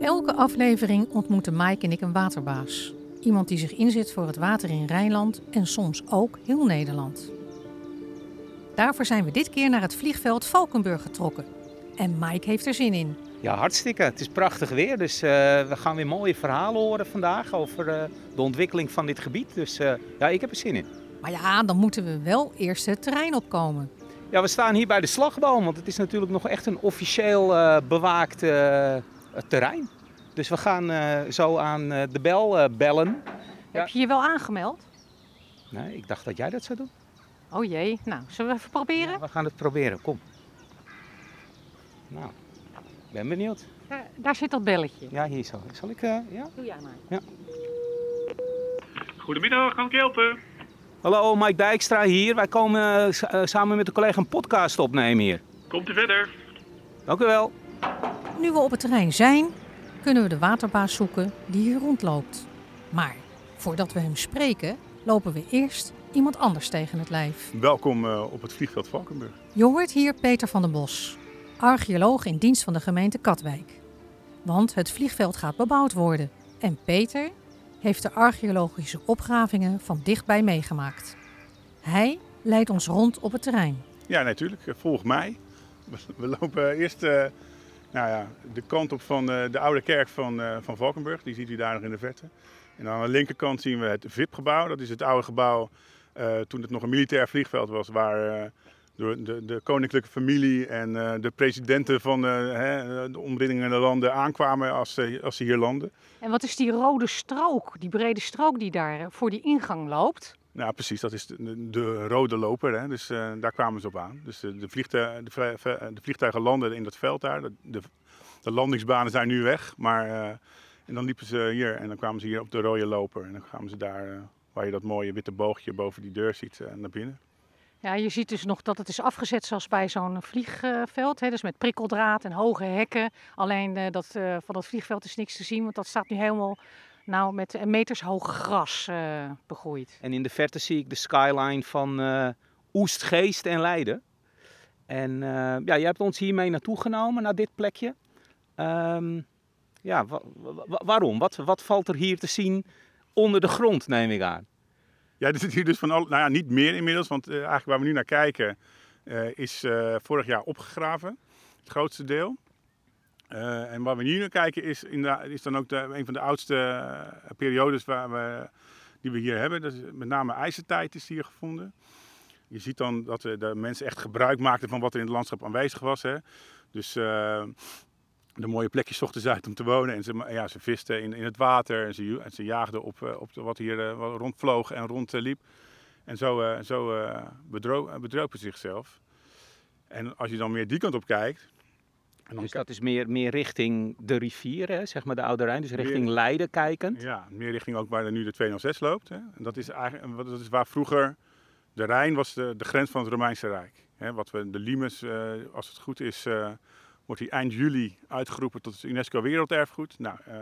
Elke aflevering ontmoeten Mike en ik een waterbaas. Iemand die zich inzet voor het water in Rijnland en soms ook heel Nederland. Daarvoor zijn we dit keer naar het vliegveld Valkenburg getrokken. En Mike heeft er zin in. Ja, hartstikke. Het is prachtig weer, dus eh, we gaan weer mooie verhalen horen vandaag over eh, de ontwikkeling van dit gebied. Dus eh, ja, ik heb er zin in. Maar ja, dan moeten we wel eerst het terrein opkomen. Ja, we staan hier bij de slagboom, want het is natuurlijk nog echt een officieel bewaakt eh, terrein. Dus we gaan eh, zo aan eh, de bel eh, bellen. Ja. Heb je je wel aangemeld? Nee, ik dacht dat jij dat zou doen. Oh jee, nou, zullen we even proberen? Ja, we gaan het proberen, kom. Nou, ik ben benieuwd. Daar, daar zit dat belletje. Ja, hier zo. Zal ik, eh, ja? Doe jij maar. Goedemiddag, kan ik helpen? Hallo, Mike Dijkstra hier. Wij komen samen met een collega een podcast opnemen hier. Komt u verder? Dank u wel. Nu we op het terrein zijn, kunnen we de waterbaas zoeken die hier rondloopt. Maar voordat we hem spreken, lopen we eerst iemand anders tegen het lijf. Welkom eh, op het vliegveld Valkenburg. Je hoort hier Peter van den Bos, archeoloog in dienst van de gemeente Katwijk. Want het vliegveld gaat bebouwd worden. En Peter heeft de archeologische opgravingen van dichtbij meegemaakt. Hij leidt ons rond op het terrein. Ja, natuurlijk. volg mij. We, we lopen eerst eh, nou ja, de kant op van eh, de oude kerk van, eh, van Valkenburg. Die ziet u daar nog in de verte. En aan de linkerkant zien we het VIP-gebouw. Dat is het oude gebouw eh, toen het nog een militair vliegveld was. Waar door de, de koninklijke familie en de presidenten van de omringende landen aankwamen als, ze- als ze hier landen. En wat is die rode strook, die brede strook die daar voor die ingang loopt? Nou, precies. Dat is de, de rode loper. Hè? Dus eh, daar kwamen ze op aan. Dus de, de, ve- de vliegtuigen landen in dat veld daar. De, landingsbanen zijn nu weg. Maar, eh, en dan liepen ze hier en dan kwamen ze hier op de rode loper. En dan kwamen ze daar, eh, waar je dat mooie witte boogje boven die deur ziet, naar binnen. Ja, je ziet dus nog dat het is afgezet zoals bij zo'n vliegveld. Hè, dus met prikkeldraad en hoge hekken. Alleen dat, van dat vliegveld is niks te zien, want dat staat nu helemaal nou, met een metershoog gras eh, begroeid. En in de verte zie ik de skyline van eh Oestgeest en Leiden. En eh, ja, jij hebt ons hiermee naartoe genomen, naar dit plekje. Ehm, ja, wa- wa- waarom? Wat, wat valt er hier te zien onder de grond, neem ik aan? Ja, er zit hier dus van al, nou ja, niet meer inmiddels. Want eh, eigenlijk waar we nu naar kijken, eh, is eh, vorig jaar opgegraven. Het grootste deel. Eh, en waar we nu naar kijken is, inderdaad- is dan ook de, een van de oudste eh, periodes waar we, die we hier hebben. Dat is met name ijzertijd is hier gevonden. Je ziet dan dat de, mensen echt gebruik maakten van wat er in het landschap aanwezig was. Hè. Dus eh, de mooie plekjes zochten ze uit om te wonen. En ze, ja, ze visten in, in het water en ze, en ze jaagden op, op wat hier rondvloog en rondliep. En zo, zo bedro- bedropen ze zichzelf. En als je dan meer die kant op kijkt. En Dus dat is meer, meer richting de rivier, hè, zeg maar de Oude Rijn. Dus richting Meer- Leiden kijkend. Ja, meer richting ook waar nu de 206 loopt. Hè. En dat is eigenlijk dat is waar vroeger de Rijn was de, de grens van het Romeinse Rijk. Hè, wat we de Limes, eh, als het goed is, eh, wordt die eind juli uitgeroepen tot het UNESCO Werelderfgoed. Nou, eh,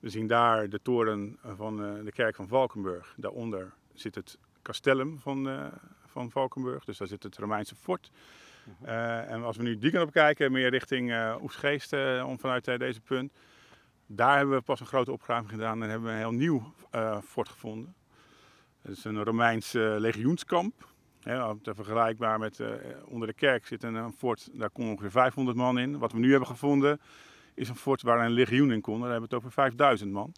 we zien daar de toren van de kerk van Valkenburg. Daaronder zit het castellum van, van Valkenburg. Dus daar zit het Romeinse fort. Eh, en als we nu die kant op kijken, meer richting eh Oesgeest, eh, om vanuit deze punt. Daar hebben we pas een grote opgraving gedaan en hebben we een heel nieuw fort gevonden. Het is een Romeins legioenskamp. Te vergelijkbaar met onder de kerk zit een, een fort, daar kon ongeveer 500 man in. Wat we nu hebben gevonden is een fort waar een legioen in kon. Daar hebben we het over 5000 man.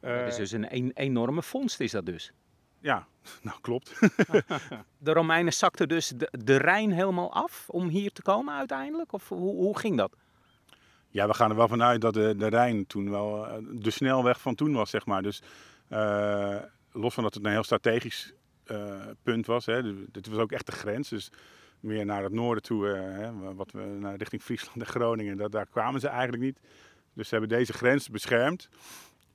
Dat is dus een, een enorme vondst is dat dus. Ja, nou klopt. De Romeinen zakten dus de, de Rijn helemaal af om hier te komen uiteindelijk? Of hoe, hoe ging dat? Ja, we gaan er wel vanuit dat de, de Rijn toen wel eh, de snelweg van toen was, zeg maar. Dus eh, los van dat het een heel strategisch eh, punt was, hè, dus dit was ook echt de grens. Dus meer naar het noorden toe, hè, wat we naar richting Friesland en Groningen, dat, daar kwamen ze eigenlijk niet. Dus ze hebben deze grens beschermd.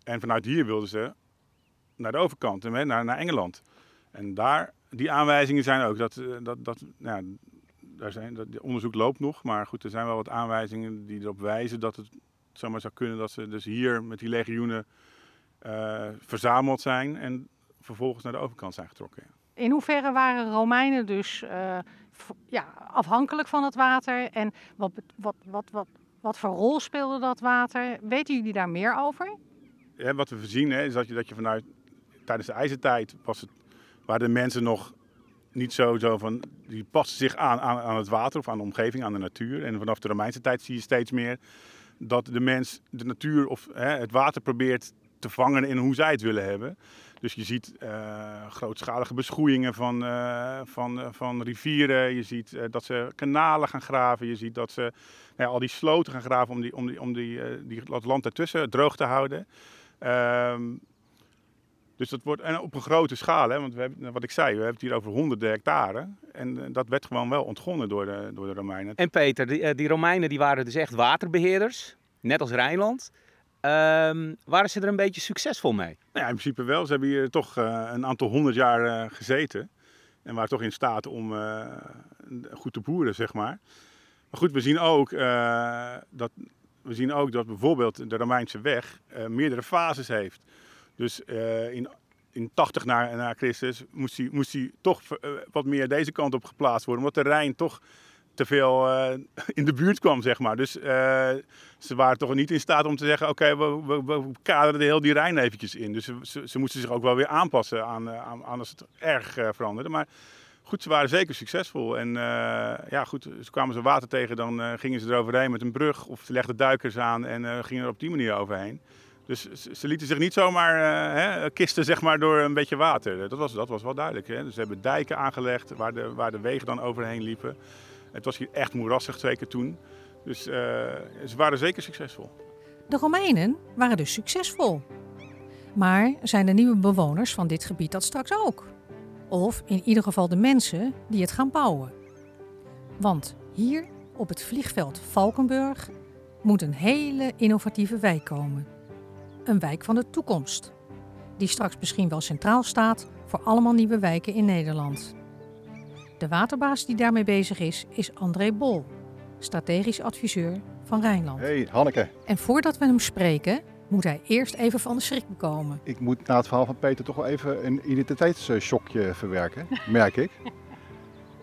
En vanuit hier wilden ze naar de overkant, naar, naar Engeland. En daar, die aanwijzingen zijn ook dat, eh, dat, dat nou, ja, daar zijn, dat, onderzoek loopt nog, maar goed, er zijn wel wat aanwijzingen die erop wijzen dat het zomaar zou kunnen dat ze dus hier met die legioenen eh, verzameld zijn en vervolgens naar de overkant zijn getrokken. In hoeverre waren Romeinen dus eh, ja, afhankelijk van het water? En wat, wat, wat, wat, Wat voor rol speelde dat water? Weten jullie daar meer over? Ja, wat we zien hè, is dat je, dat je vanuit tijdens de ijzertijd was het, waren de mensen nog niet zo, zo van, die pasten zich aan, aan, aan het water of aan de omgeving, aan de natuur. En vanaf de Romeinse tijd zie je steeds meer dat de mens de natuur of hè, het water probeert te vangen in hoe zij het willen hebben. Dus je ziet uh, grootschalige beschoeiingen van, uh, van, uh, van rivieren. Je ziet dat ze kanalen gaan graven. Je ziet dat ze nou ja, al die sloten gaan graven om, die, om, die, om die, die, dat land ertussen droog te houden. Um, dus dat wordt en op een grote schaal, hè, want we hebben, wat ik zei, we hebben het hier over honderden hectare. En dat werd gewoon wel ontgonnen door de, door de Romeinen. En Peter, die, die Romeinen die waren dus echt waterbeheerders, net als Rijnland. Um, waren ze er een beetje succesvol mee? Nou ja, in principe wel. Ze hebben hier toch uh, een aantal honderd jaar uh, gezeten. En waren toch in staat om uh, goed te boeren, zeg maar. Maar goed, we zien ook, dat, we zien ook dat bijvoorbeeld de Romeinse weg meerdere fases heeft. Dus in, in 80 na, na Christus moest hij, moest toch wat meer deze kant op geplaatst worden. Omdat de Rijn toch te veel uh, in de buurt kwam, zeg maar. Dus uh, ze waren toch niet in staat om te zeggen: oké, we, we, kaderen de heel die Rijn eventjes in. Dus ze, ze, moesten zich ook wel weer aanpassen aan, aan, als het erg uh, veranderde. Maar goed, ze waren zeker succesvol. En ja, goed, ze kwamen ze water tegen, dan gingen ze eroverheen met een brug. Of ze legden duikers aan en gingen er op die manier overheen. Dus ze lieten zich niet zomaar hè, kisten zeg maar, door een beetje water. Dat was, dat was wel duidelijk. Hè? Dus ze hebben dijken aangelegd waar de, waar de wegen dan overheen liepen. Het was hier echt moerassig, zeker toen. Dus uh, ze waren zeker succesvol. De Romeinen waren dus succesvol. Maar zijn de nieuwe bewoners van dit gebied dat straks ook? Of in ieder geval de mensen die het gaan bouwen? Want hier op het vliegveld Valkenburg moet een hele innovatieve wijk komen. Een wijk van de toekomst, die straks misschien wel centraal staat voor allemaal nieuwe wijken in Nederland. De waterbaas die daarmee bezig is, is André Bol, strategisch adviseur van Rijnland. Hey Hanneke. En voordat we hem spreken, moet hij eerst even van de schrik bekomen. Ik moet na het verhaal van Peter toch wel even een identiteitsshockje verwerken, merk ik.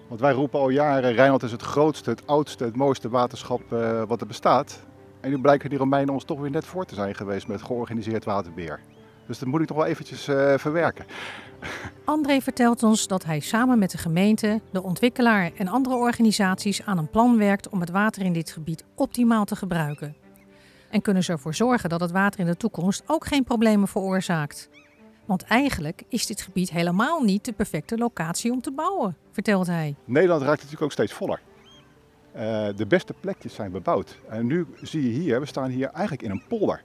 Want wij roepen al jaren, Rijnland is het grootste, het oudste, het mooiste waterschap uh, wat er bestaat. En nu blijken die Romeinen ons toch weer net voor te zijn geweest met georganiseerd waterbeheer. Dus dat moet ik nog wel eventjes uh, verwerken. André vertelt ons dat hij samen met de gemeente, de ontwikkelaar en andere organisaties aan een plan werkt om het water in dit gebied optimaal te gebruiken. En kunnen ze ervoor zorgen dat het water in de toekomst ook geen problemen veroorzaakt. Want eigenlijk is dit gebied helemaal niet de perfecte locatie om te bouwen, vertelt hij. Nederland raakt natuurlijk ook steeds voller. Uh, de beste plekjes zijn bebouwd. En nu zie je hier, we staan hier eigenlijk in een polder.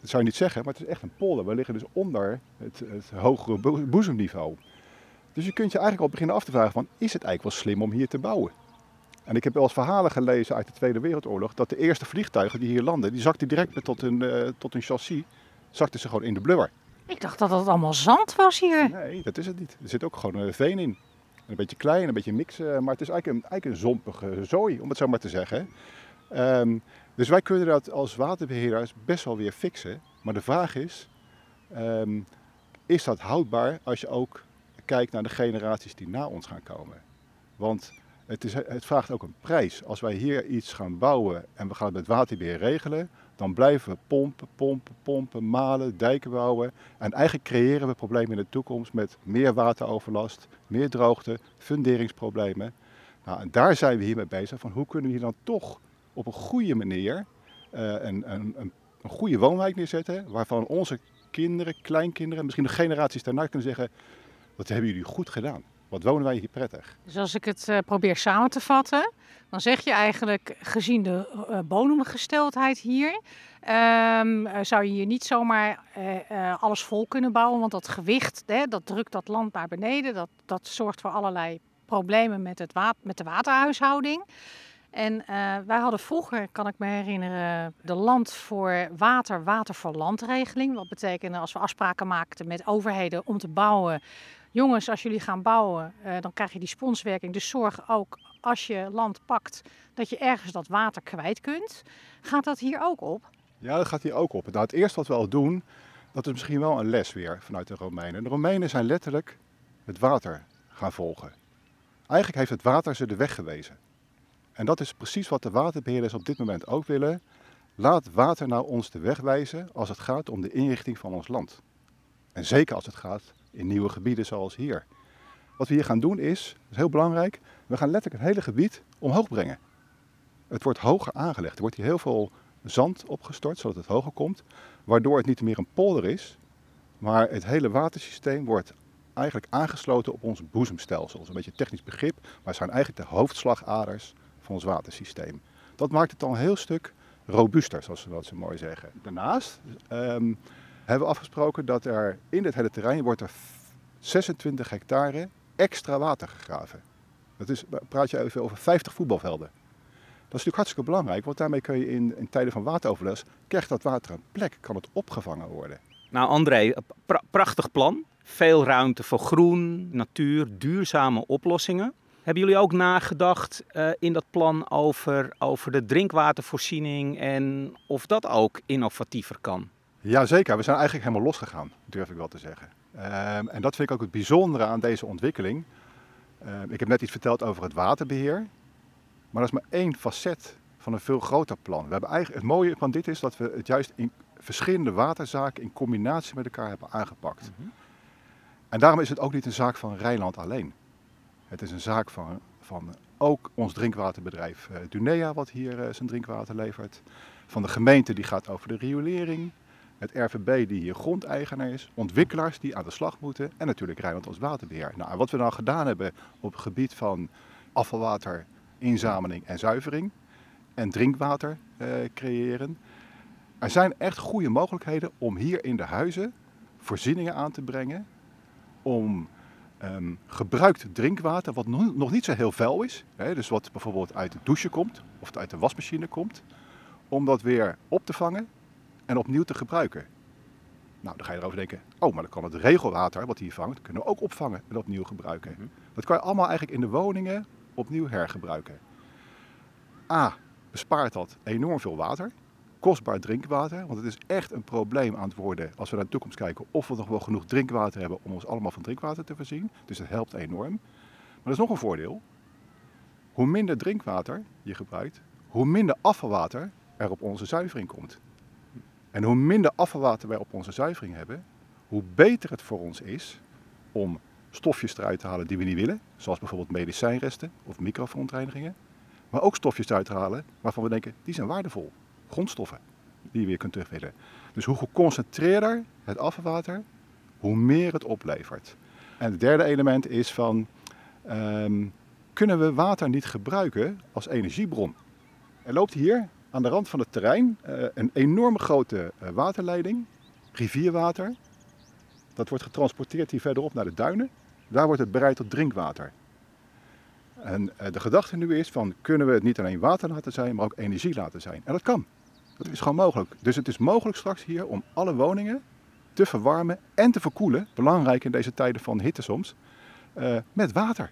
Dat zou je niet zeggen, maar het is echt een polder. We liggen dus onder het, het hogere boezemniveau. Dus je kunt je eigenlijk al beginnen af te vragen van, is het eigenlijk wel slim om hier te bouwen? En ik heb wel eens verhalen gelezen uit de Tweede Wereldoorlog dat de eerste vliegtuigen die hier landen, die zakten direct tot een, uh, tot een chassis, zakten ze gewoon in de blubber. Ik dacht dat het allemaal zand was hier. Nee, dat is het niet. Er zit ook gewoon een veen in. Een beetje klein, een beetje mix, maar het is eigenlijk een, zompige zooi, om het zo maar te zeggen. Um, dus wij kunnen dat als waterbeheerders best wel weer fixen. Maar de vraag is, um, is dat houdbaar als je ook kijkt naar de generaties die na ons gaan komen? Want het, is, het vraagt ook een prijs. Als wij hier iets gaan bouwen en we gaan het met waterbeheer regelen, dan blijven we pompen, pompen, pompen, malen, dijken bouwen. En eigenlijk creëren we problemen in de toekomst met meer wateroverlast, meer droogte, funderingsproblemen. Nou, en daar zijn we hiermee bezig. Van hoe kunnen we hier dan toch op een goede manier een, een, een, een, goede woonwijk neerzetten. Waarvan onze kinderen, kleinkinderen, misschien de generaties daarna kunnen zeggen: Wat hebben jullie goed gedaan? Wat wonen wij hier prettig? Dus als ik het uh, probeer samen te vatten, dan zeg je eigenlijk, gezien de uh, bodemgesteldheid hier, um, zou je hier niet zomaar alles vol kunnen bouwen. Want dat gewicht, hè, dat drukt dat land naar beneden. Dat, dat zorgt voor allerlei problemen met, het met de waterhuishouding. En wij hadden vroeger, kan ik me herinneren, de land voor water, water voor landregeling. Wat betekende als we afspraken maakten met overheden om te bouwen. Jongens, als jullie gaan bouwen, uh, dan krijg je die sponswerking. Dus zorg ook als je land pakt dat je ergens dat water kwijt kunt. Gaat dat hier ook op? Ja, dat gaat hier ook op. Nou, het eerste wat we al doen, dat is misschien wel een les weer vanuit de Romeinen. De Romeinen zijn letterlijk het water gaan volgen. Eigenlijk heeft het water ze de weg gewezen. En dat is precies wat de waterbeheerders op dit moment ook willen. Laat water nou ons de weg wijzen als het gaat om de inrichting van ons land. En zeker als het gaat in nieuwe gebieden zoals hier. Wat we hier gaan doen is, dat is heel belangrijk, we gaan letterlijk het hele gebied omhoog brengen. Het wordt hoger aangelegd. Er wordt hier heel veel zand opgestort, zodat het hoger komt. Waardoor het niet meer een polder is, maar het hele watersysteem wordt eigenlijk aangesloten op ons boezemstelsel. Dat is een beetje technisch begrip, maar zijn eigenlijk de hoofdslagaders van ons watersysteem. Dat maakt het dan een heel stuk robuuster, zoals we dat zo mooi zeggen. Daarnaast ehm, hebben we afgesproken dat er in dit hele terrein wordt er 26 hectare extra water gegraven. Dat is, praat je even over 50 voetbalvelden. Dat is natuurlijk hartstikke belangrijk, want daarmee kun je in, tijden van wateroverlast, krijgt dat water een plek, kan het opgevangen worden. Nou André, pra prachtig plan. Veel ruimte voor groen, natuur, duurzame oplossingen. Hebben jullie ook nagedacht uh, in dat plan over, over de drinkwatervoorziening en of dat ook innovatiever kan? Jazeker, we zijn eigenlijk helemaal losgegaan, durf ik wel te zeggen. Um, en dat vind ik ook het bijzondere aan deze ontwikkeling. Um, ik heb net iets verteld over het waterbeheer. Maar dat is maar één facet van een veel groter plan. We hebben eigenlijk, het mooie van dit is dat we het juist in verschillende waterzaken in combinatie met elkaar hebben aangepakt. Mm -hmm. En daarom is het ook niet een zaak van Rijnland alleen. Het is een zaak van, van ook ons drinkwaterbedrijf uh, Dunea, wat hier uh, zijn drinkwater levert. Van de gemeente die gaat over de riolering. Het RVB die hier grondeigenaar is. Ontwikkelaars die aan de slag moeten. En natuurlijk Rijnland als waterbeheer. Nou, wat we dan gedaan hebben op het gebied van afvalwaterinzameling en zuivering. En drinkwater uh, creëren. Er zijn echt goede mogelijkheden om hier in de huizen voorzieningen aan te brengen. Om um, gebruikt drinkwater, wat nog niet zo heel vuil is, hè, dus wat bijvoorbeeld uit de douche komt of uit de wasmachine komt, om dat weer op te vangen en opnieuw te gebruiken. Nou, dan ga je erover denken, oh, maar dan kan het regelwater wat hier vangt, kunnen we ook opvangen en opnieuw gebruiken. -hmm. Dat kan je allemaal eigenlijk in de woningen opnieuw hergebruiken. A, bespaart dat enorm veel water kostbaar drinkwater. Want het is echt een probleem aan het worden als we naar de toekomst kijken of we nog wel genoeg drinkwater hebben om ons allemaal van drinkwater te voorzien. Dus dat helpt enorm. Maar er is nog een voordeel. Hoe minder drinkwater je gebruikt, hoe minder afvalwater er op onze zuivering komt. En hoe minder afvalwater wij op onze zuivering hebben, hoe beter het voor ons is om stofjes eruit te halen die we niet willen, zoals bijvoorbeeld medicijnresten of microverontreinigingen. Maar ook stofjes eruit te halen waarvan we denken, die zijn waardevol grondstoffen die je weer kunt terugwinnen. Dus hoe geconcentreerder het afvalwater, hoe meer het oplevert. En het derde element is van, um, kunnen we water niet gebruiken als energiebron? Er loopt hier aan de rand van het terrein uh, een enorme grote uh, waterleiding, rivierwater. Dat wordt getransporteerd hier verderop naar de duinen. Daar wordt het bereid tot drinkwater. En uh, de gedachte nu is van, kunnen we het niet alleen water laten zijn, maar ook energie laten zijn? En dat kan. Dat is gewoon mogelijk. Dus het is mogelijk straks hier om alle woningen te verwarmen en te verkoelen, belangrijk in deze tijden van hitte soms, met water.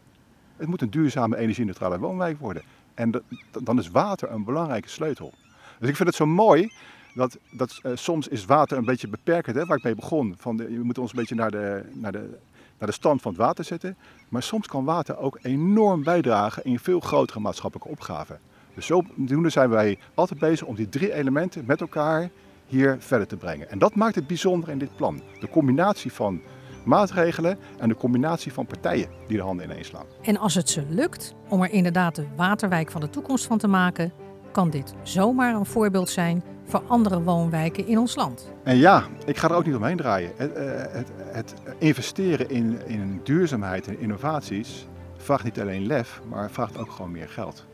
Het moet een duurzame energie-neutrale woonwijk worden. En dan is water een belangrijke sleutel. Dus ik vind het zo mooi dat, dat uh, soms is water een beetje beperkend, hè, waar ik mee begon. Van we moeten ons een beetje naar de, naar, de, naar de stand van het water zetten. Maar soms kan water ook enorm bijdragen in veel grotere maatschappelijke opgaven. Dus zodoende zijn wij altijd bezig om die drie elementen met elkaar hier verder te brengen. En dat maakt het bijzonder in dit plan. De combinatie van maatregelen en de combinatie van partijen die de handen ineens slaan. En als het ze lukt om er inderdaad de waterwijk van de toekomst van te maken, kan dit zomaar een voorbeeld zijn voor andere woonwijken in ons land. En ja, ik ga er ook niet omheen draaien. Het, het, het investeren in, in duurzaamheid en innovaties vraagt niet alleen lef, maar vraagt ook gewoon meer geld.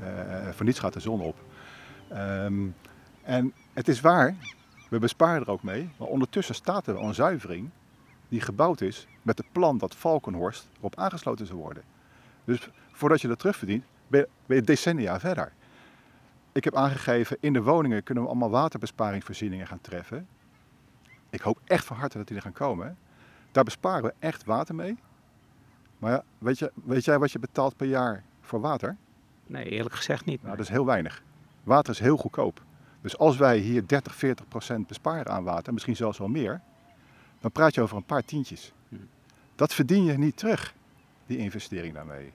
Uh, voor niets gaat de zon op. Um, en het is waar, we besparen er ook mee, maar ondertussen staat er een zuivering die gebouwd is met het plan dat Valkenhorst erop aangesloten zou worden. Dus voordat je dat terugverdient, ben je, ben je decennia verder. Ik heb aangegeven, in de woningen kunnen we allemaal waterbesparingsvoorzieningen gaan treffen. Ik hoop echt van harte dat die er gaan komen. Daar besparen we echt water mee. Maar ja, weet, je, weet jij wat je betaalt per jaar voor water? Nee, eerlijk gezegd niet. Nou, dat is heel weinig. Water is heel goedkoop. Dus als wij hier 30, 40 procent besparen aan water, misschien zelfs wel meer, dan praat je over een paar tientjes. Dat verdien je niet terug, die investering daarmee.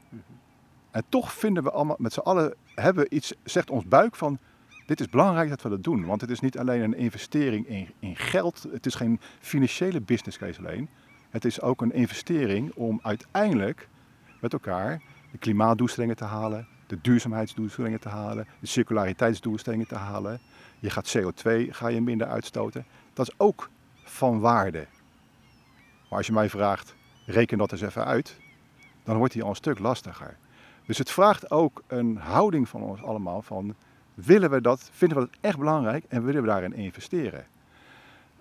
En toch vinden we allemaal met z'n allen, hebben we iets, zegt ons buik van, dit is belangrijk dat we dat doen. Want het is niet alleen een investering in, in geld, het is geen financiële business case alleen. Het is ook een investering om uiteindelijk met elkaar de klimaatdoelstellingen te halen, de duurzaamheidsdoelstellingen te halen, de circulariteitsdoelstellingen te halen. Je gaat CO2 ga je minder uitstoten. Dat is ook van waarde. Maar als je mij vraagt, reken dat eens even uit, dan wordt die al een stuk lastiger. Dus het vraagt ook een houding van ons allemaal van, willen we dat, vinden we dat echt belangrijk en willen we daarin investeren?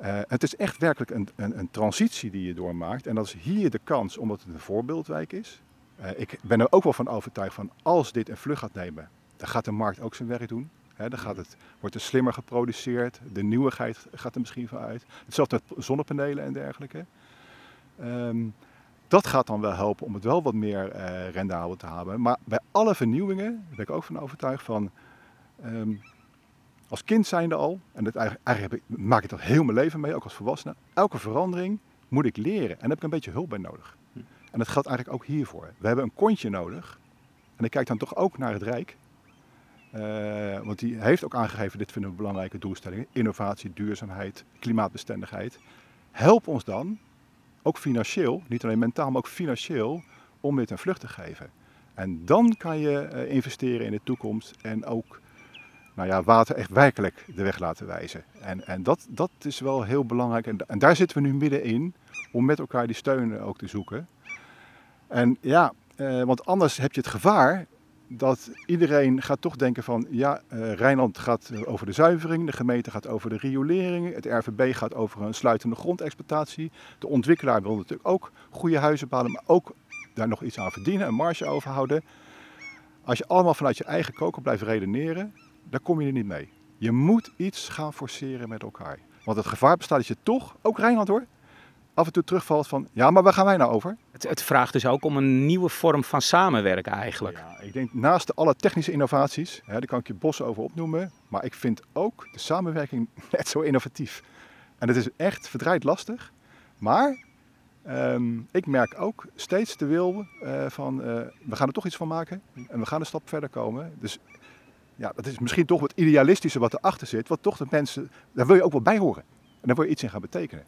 Uh, het is echt werkelijk een, een, een, transitie die je doormaakt. En dat is hier de kans, omdat het een voorbeeldwijk is. Uh, ik ben er ook wel van overtuigd van, als dit een vlucht gaat nemen, dan gaat de markt ook zijn werk doen. Dan gaat het, wordt er slimmer geproduceerd, de nieuwigheid gaat er misschien van uit. Hetzelfde met zonnepanelen en dergelijke. Um, dat gaat dan wel helpen om het wel wat meer uh, rendabel te hebben. Maar bij alle vernieuwingen ben ik ook van overtuigd van... Um, als kind zijnde al, en dat eigenlijk, maak ik dat heel mijn leven mee, ook als volwassene. Elke verandering moet ik leren en daar heb ik een beetje hulp bij nodig. En dat geldt eigenlijk ook hiervoor. We hebben een kontje nodig. En ik kijk dan toch ook naar het Rijk. Uh, want die heeft ook aangegeven, dit vinden we belangrijke doelstellingen. Innovatie, duurzaamheid, klimaatbestendigheid. Help ons dan ook financieel, niet alleen mentaal, maar ook financieel, om dit een vlucht te geven. En dan kan je uh, investeren in de toekomst en ook nou ja, water echt werkelijk de weg laten wijzen. En, en dat, dat is wel heel belangrijk. En, en daar zitten we nu middenin, om met elkaar die steun ook te zoeken. En ja, uh, want anders heb je het gevaar dat iedereen gaat toch denken van ja, uh, Rijnland gaat over de zuivering, de gemeente gaat over de riolering, het RVB gaat over een sluitende grondexploitatie. De ontwikkelaar wil natuurlijk ook goede huizen bouwen, maar ook daar nog iets aan verdienen, een marge overhouden. Als je allemaal vanuit je eigen koker blijft redeneren, dan kom je er niet mee. Je moet iets gaan forceren met elkaar. Want het gevaar bestaat dat je toch, ook Rijnland hoor, af en toe terugvalt van, ja, maar waar gaan wij nou over? Het, het, vraagt dus ook om een nieuwe vorm van samenwerken eigenlijk. Ja, ik denk naast alle technische innovaties, hè, daar kan ik je bossen over opnoemen, maar ik vind ook de samenwerking net zo innovatief. En het is echt verdraaid lastig, maar um, ik merk ook steeds de wil uh, van, uh, we gaan er toch iets van maken en we gaan een stap verder komen. Dus ja, dat is misschien toch wat idealistische wat erachter zit, wat toch de mensen, daar wil je ook wel bij horen. En daar wil je iets in gaan betekenen.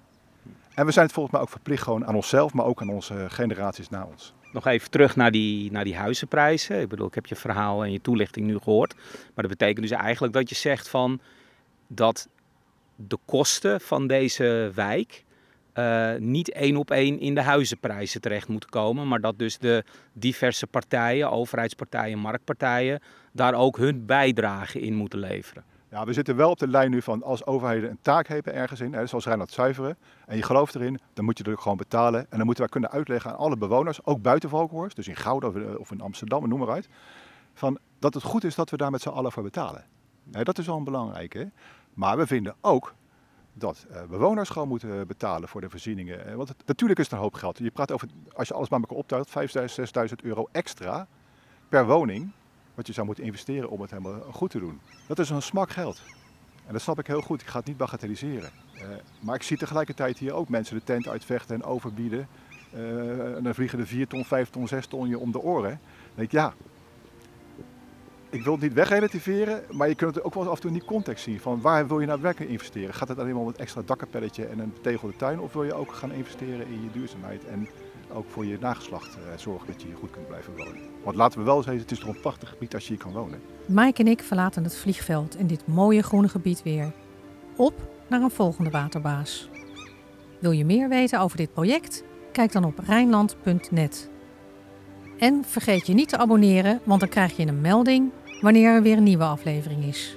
En we zijn het volgens mij ook verplicht gewoon aan onszelf, maar ook aan onze generaties na ons. Nog even terug naar die, naar die huizenprijzen. Ik bedoel, ik heb je verhaal en je toelichting nu gehoord. Maar dat betekent dus eigenlijk dat je zegt van dat de kosten van deze wijk uh, niet één op één in de huizenprijzen terecht moeten komen. Maar dat dus de diverse partijen, overheidspartijen, marktpartijen, daar ook hun bijdrage in moeten leveren. Ja, we zitten wel op de lijn nu van als overheden een taak hebben ergens in, hè, zoals Rijnland Zuiveren, en je gelooft erin, dan moet je er gewoon betalen. En dan moeten wij kunnen uitleggen aan alle bewoners, ook buiten Valkenhorst, dus in Gouda of in Amsterdam, noem maar uit, van dat het goed is dat we daar met z'n allen voor betalen. Dat is wel een belangrijke. Maar we vinden ook dat uh, bewoners gewoon moeten betalen voor de voorzieningen. Want natuurlijk is het een hoop geld. Je praat over, als je alles bij elkaar optelt, 5.000, 6.000 euro extra per woning wat je zou moeten investeren om het helemaal goed te doen. Dat is een smak geld. En dat snap ik heel goed. Ik ga het niet bagatelliseren. Uh, maar ik zie tegelijkertijd hier ook mensen de tent uitvechten en overbieden. Uh, en dan vliegen de 4 ton, 5 ton, 6 ton je om de oren. Dan denk ik, ja, ik wil het niet wegrelativeren, maar je kunt het ook wel af en toe in die context zien. Van waar wil je nou werken investeren? Gaat het alleen maar om een extra dakkapelletje en een betegelde tuin? Of wil je ook gaan investeren in je duurzaamheid en ook voor je nageslacht uh, zorgen dat je hier goed kunt blijven wonen? Want laten we wel zeggen, het is toch een prachtig gebied als je hier kan wonen. Mike en ik verlaten het vliegveld in dit mooie groene gebied weer. Op naar een volgende waterbaas. Wil je meer weten over dit project? Kijk dan op Rijnland.net. En vergeet je niet te abonneren, want dan krijg je een melding wanneer er weer een nieuwe aflevering is.